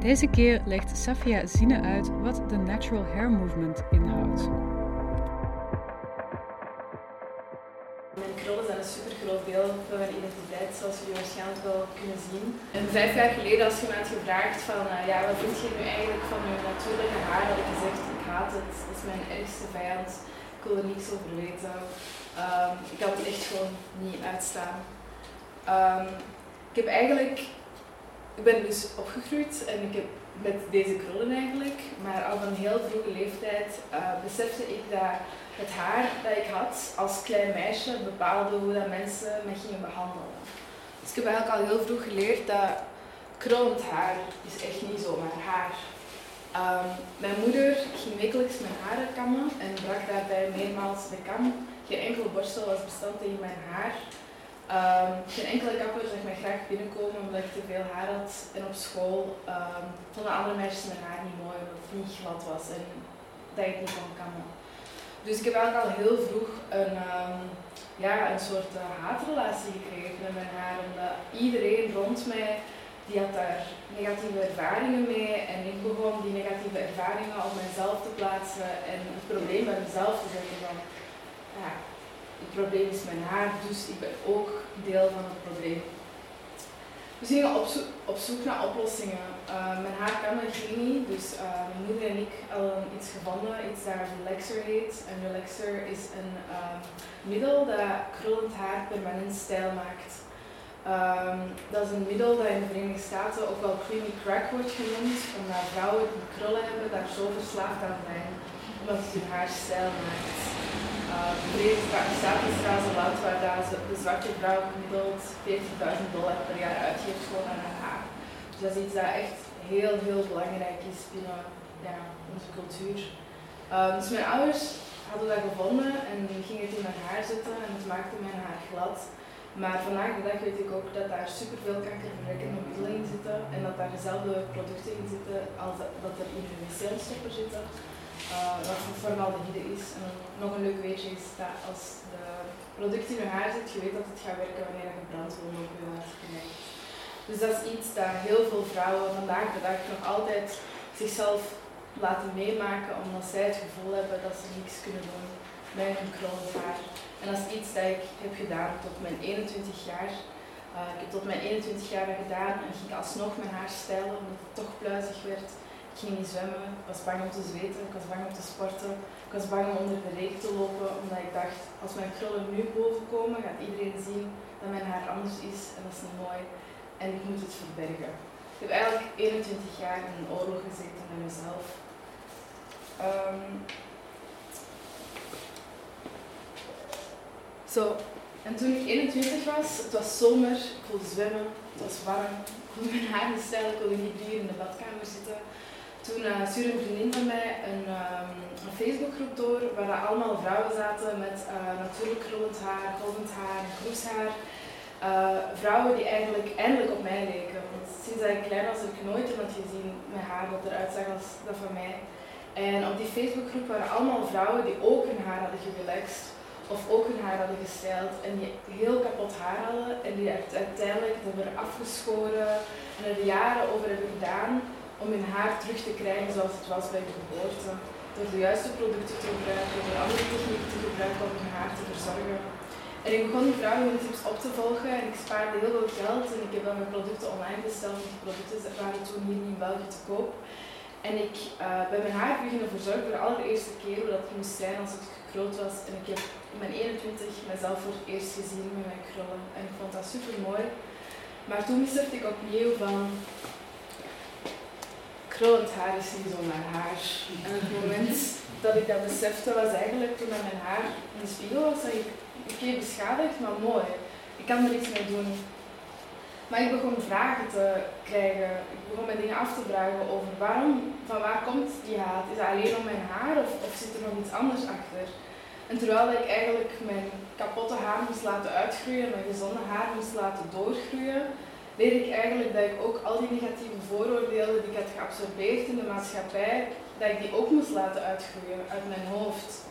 Deze keer legt Safia Zine uit wat de Natural Hair Movement inhoudt. Mijn krullen zijn een super groot deel van mijn identiteit, zoals jullie waarschijnlijk wel kunnen zien. En vijf jaar geleden, als je me had gevraagd van, uh, ja, wat vind je nu eigenlijk van je natuurlijke haar, had ik gezegd, ik haat het, het is mijn ergste vijand, ik wil er niks over weten. Um, ik had het echt gewoon niet uitstaan. Um, ik heb eigenlijk ik ben dus opgegroeid en ik heb met deze krullen eigenlijk, maar al van heel vroege leeftijd uh, besefte ik dat het haar dat ik had als klein meisje bepaalde hoe dat mensen me gingen behandelen. Dus ik heb eigenlijk al heel vroeg geleerd dat krullend haar is echt niet zomaar haar. Um, mijn moeder ging wekelijks mijn haren kammen en brak daarbij meermaals de kam. Geen enkele borstel was bestand tegen mijn haar. Um, geen enkele kapper zag mij graag binnenkomen omdat ik te veel haar had. En op school um, vonden andere meisjes mijn haar niet mooi omdat het niet glad was en dat ik het niet kon kammen. Dus ik heb eigenlijk al heel vroeg een, um, ja, een soort haatrelatie gekregen met mijn haar. Omdat iedereen rond mij die had daar negatieve ervaringen mee en ik begon die negatieve ervaringen op mezelf te plaatsen en het probleem bij mezelf te zeggen van ja, het probleem is mijn haar, dus ik ben ook deel van het probleem. We gingen op, op zoek naar oplossingen. Uh, mijn haar kan me ging niet, dus uh, mijn moeder en ik hadden iets gevonden, iets dat Relaxer heet. En Relaxer is een uh, middel dat krullend haar permanent stijl maakt. Um, dat is een middel dat in de Verenigde Staten ook wel creamy crack wordt genoemd, omdat vrouwen die krullen hebben daar zo verslaafd aan zijn, omdat het hun haar stijl maakt. De is trouwens land waar de zwarte vrouw gemiddeld 40.000 dollar per jaar uitgeeft gewoon aan haar haar. Dus dat is iets dat echt heel, heel belangrijk is binnen onze cultuur. Uh, dus mijn ouders hadden dat gevonden en gingen het in mijn haar zetten en het maakte mijn haar glad. Maar vandaag de dag weet ik ook dat daar superveel kankerverwekkende middelen in zitten en dat daar dezelfde producten in zitten als dat er in wc-stopper zitten uh, wat formaldehyde is. En nog een leuk weetje is dat als de product in je haar zit, je weet dat het gaat werken wanneer je brandwonden op je huid krijgt. Dus dat is iets dat heel veel vrouwen vandaag de dag nog altijd zichzelf laten meemaken, omdat zij het gevoel hebben dat ze niks kunnen doen met hun krullend haar. En dat is iets dat ik heb gedaan tot mijn 21 jaar. Uh, ik heb tot mijn 21 jaar gedaan en ging alsnog mijn haar stijlen omdat het toch pluizig werd. Ik ging niet zwemmen, ik was bang om te zweten, ik was bang om te sporten. Ik was bang om onder de regen te lopen, omdat ik dacht, als mijn krullen nu boven komen, gaat iedereen zien dat mijn haar anders is en dat is niet mooi. En ik moet het verbergen. Ik heb eigenlijk 21 jaar in een oorlog gezeten met mezelf. Um, zo, en toen ik 21 was, het was zomer, ik wilde zwemmen, het was warm, ik wilde mijn haar niet stijlen, ik wilde niet drie uur in de badkamer zitten. Toen uh, stuurde een vriendin van mij een, um, een Facebookgroep door waar allemaal vrouwen zaten met uh, natuurlijk krullend haar, goldend haar, kroeshaar. Uh, vrouwen die eigenlijk eindelijk op mij leken. Want sinds dat ik klein was heb ik nooit iemand gezien met haar dat eruit zag als dat van mij. En op die Facebookgroep waren allemaal vrouwen die ook hun haar hadden gerelaxed of ook hun haar hadden gestyled en die heel kapot haar hadden en die uiteindelijk hebben afgeschoren en er jaren over hebben gedaan om hun haar terug te krijgen zoals het was bij de geboorte. Door de juiste producten te gebruiken, door andere technieken te gebruiken om hun haar te verzorgen. En ik begon die vrouwen hun tips op te volgen en ik spaarde heel veel geld en ik heb dan mijn producten online besteld. Die producten waren toen hier in België te koop. En ik uh, ben mijn haar beginnen verzorgen voor de allereerste keer hoe dat moest zijn als het groot was. En ik heb in mijn 21 mezelf voor het eerst gezien met mijn krullen. En ik vond dat super mooi. Maar toen besefte ik opnieuw van krullend haar is niet zomaar haar. En het moment dat ik dat besefte was eigenlijk toen mijn haar in de spiegel was, dat ik, oké, beschadigd, maar mooi. Ik kan er iets mee doen. Maar ik begon vragen te krijgen. Ik begon me dingen af te vragen over waarom, van waar komt die haat? Is het alleen om mijn haar of, of zit er nog iets anders achter? En terwijl ik eigenlijk mijn kapotte haar moest laten uitgroeien, mijn gezonde haar moest laten doorgroeien, leer ik eigenlijk dat ik ook al die negatieve vooroordelen die ik had geabsorbeerd in de maatschappij, dat ik die ook moest laten uitgroeien uit mijn hoofd.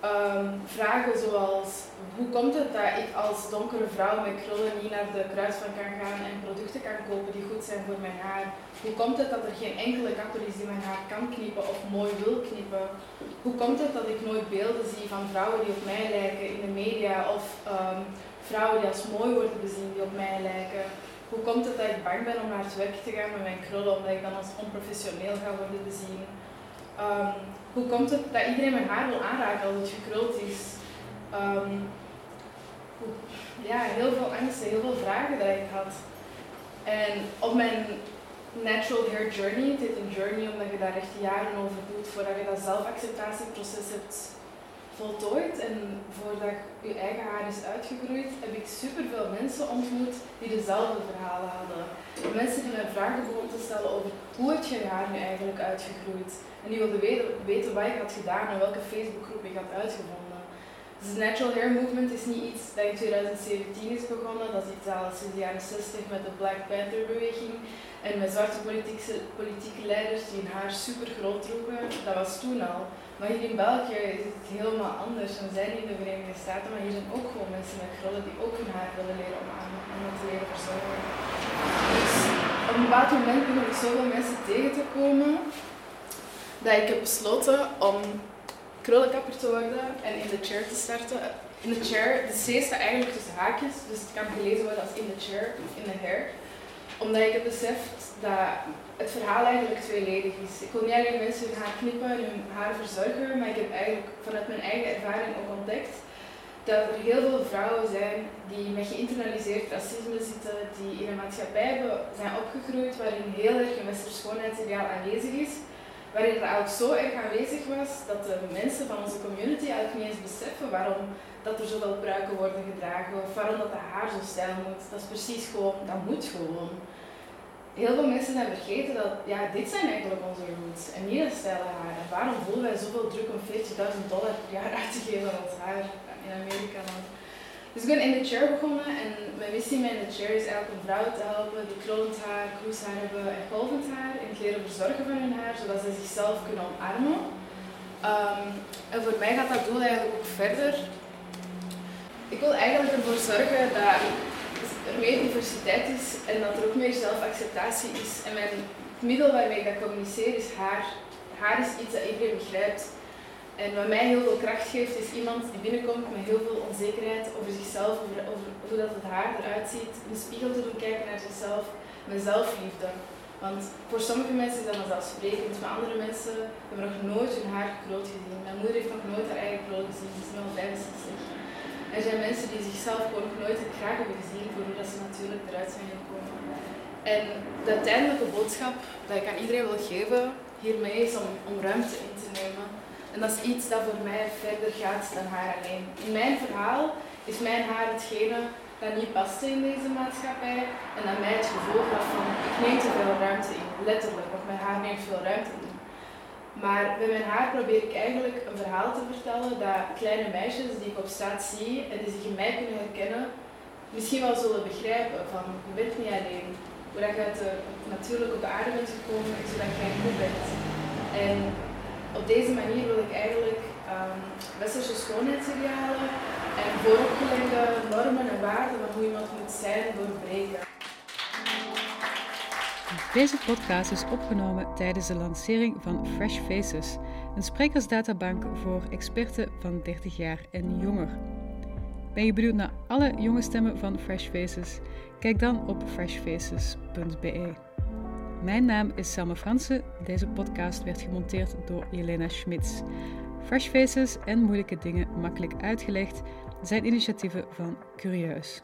Ehm, vragen zoals, hoe komt het dat ik als donkere vrouw met krullen niet naar de kruisvan kan gaan en producten kan kopen die goed zijn voor mijn haar? Hoe komt het dat er geen enkele kapper is die mijn haar kan knippen of mooi wil knippen? Hoe komt het dat ik nooit beelden zie van vrouwen die op mij lijken in de media of ehm, vrouwen die als mooi worden bezien die op mij lijken? Hoe komt het dat ik bang ben om naar het werk te gaan met mijn krullen omdat ik dan als onprofessioneel ga worden bezien? Um, hoe komt het dat iedereen mijn haar wil aanraken als het gekruld is? Um, ja, heel veel angsten, heel veel vragen dat ik had. En op mijn natural hair journey, het heet een journey omdat je daar echt jaren over doet voordat je dat zelfacceptatieproces hebt voltooid en voordat je eigen haar is uitgegroeid, heb ik superveel mensen ontmoet die dezelfde verhalen hadden. Mensen die mij vragen begonnen te stellen over hoe heb je haar nu eigenlijk uitgegroeid? En die wilden weten, wat ik had gedaan en welke Facebookgroep ik had uitgevonden. Dus de Natural Hair Movement is niet iets dat in 2017 is begonnen, dat is iets al sinds de jaren 60 met de Black Panther beweging en met zwarte politieke, politieke leiders die hun haar super groot droegen. Dat was toen al. Maar hier in België is het helemaal anders. We zijn in de Verenigde Staten, maar hier zijn ook gewoon mensen met krullen die ook hun haar willen leren om aan om het te leren verzorgen. Dus op een bepaald moment begon ik zoveel mensen tegen te komen dat ik heb besloten om krullenkapper te worden en in de chair te starten. In de chair, de C staat eigenlijk tussen haakjes, dus het kan gelezen worden als in the chair, in the hair. Omdat ik heb beseft dat het verhaal eigenlijk tweeledig is. Ik wil niet alleen mensen hun haar knippen en hun haar verzorgen, maar ik heb eigenlijk vanuit mijn eigen ervaring ook ontdekt dat er heel veel vrouwen zijn die met geïnternaliseerd racisme zitten, die in een maatschappij zijn opgegroeid waarin heel erg een westers aanwezig is, waarin er eigenlijk zo erg aanwezig was dat de mensen van onze community eigenlijk niet eens beseffen waarom dat er zoveel pruiken worden gedragen of waarom dat de haar zo stijl moet. Dat is precies gewoon, dat moet gewoon heel veel mensen zijn vergeten dat ja, dit zijn eigenlijk onze roots en niet een stijle haar. Waarom voelen wij zoveel druk om 40.000 dollar per jaar uit te geven aan ons haar in Amerika? Dus ik ben in de chair begonnen en mijn missie met in de chair is eigenlijk om vrouwen te helpen die krullend haar, kroeshaar hebben en golvend haar en het leren verzorgen van hun haar, zodat ze zichzelf kunnen omarmen. Um, en voor mij gaat dat doel eigenlijk ook verder. Ik wil eigenlijk ervoor zorgen dat er meer diversiteit is en dat er ook meer zelfacceptatie is. En mijn, het middel waarmee ik dat communiceer is haar. Haar is iets dat iedereen begrijpt. En wat mij heel veel kracht geeft, is iemand die binnenkomt met heel veel onzekerheid over zichzelf, over, hoe dat het haar eruit ziet, in de spiegel te doen kijken naar zichzelf, met zelfliefde. Want voor sommige mensen is dat vanzelfsprekend, maar andere mensen hebben nog nooit hun haar groot gezien. Mijn moeder heeft nog nooit haar eigen krul gezien, ze is nu al 65. Er zijn mensen die zichzelf gewoon nog nooit het graag hebben gezien voor ze natuurlijk eruit zijn gekomen. En de uiteindelijke boodschap dat ik aan iedereen wil geven hiermee is om, ruimte in te nemen. En dat is iets dat voor mij verder gaat dan haar alleen. In mijn verhaal is mijn haar hetgene dat niet past in deze maatschappij en dat mij het gevoel gaf van ik neem te veel ruimte in, letterlijk, want mijn haar neemt veel ruimte in. Maar bij mijn haar probeer ik eigenlijk een verhaal te vertellen dat kleine meisjes die ik op straat zie en die zich in mij kunnen herkennen, misschien wel zullen begrijpen van je bent niet alleen. Hoe dat je uit de, natuurlijk op de aarde bent gekomen en zodat jij goed bent. En op deze manier wil ik eigenlijk um, westerse schoonheidsidealen en vooropgelegde normen en waarden van hoe iemand moet zijn doorbreken. Deze podcast is opgenomen tijdens de lancering van Fresh Faces, een sprekersdatabank voor experten van 30 jaar en jonger. Ben je benieuwd naar alle jonge stemmen van Fresh Faces? Kijk dan op freshfaces.be. Mijn naam is Selma Fransen. Deze podcast werd gemonteerd door Jelena Schmitz. Fresh Faces en moeilijke dingen makkelijk uitgelegd zijn initiatieven van Curieus.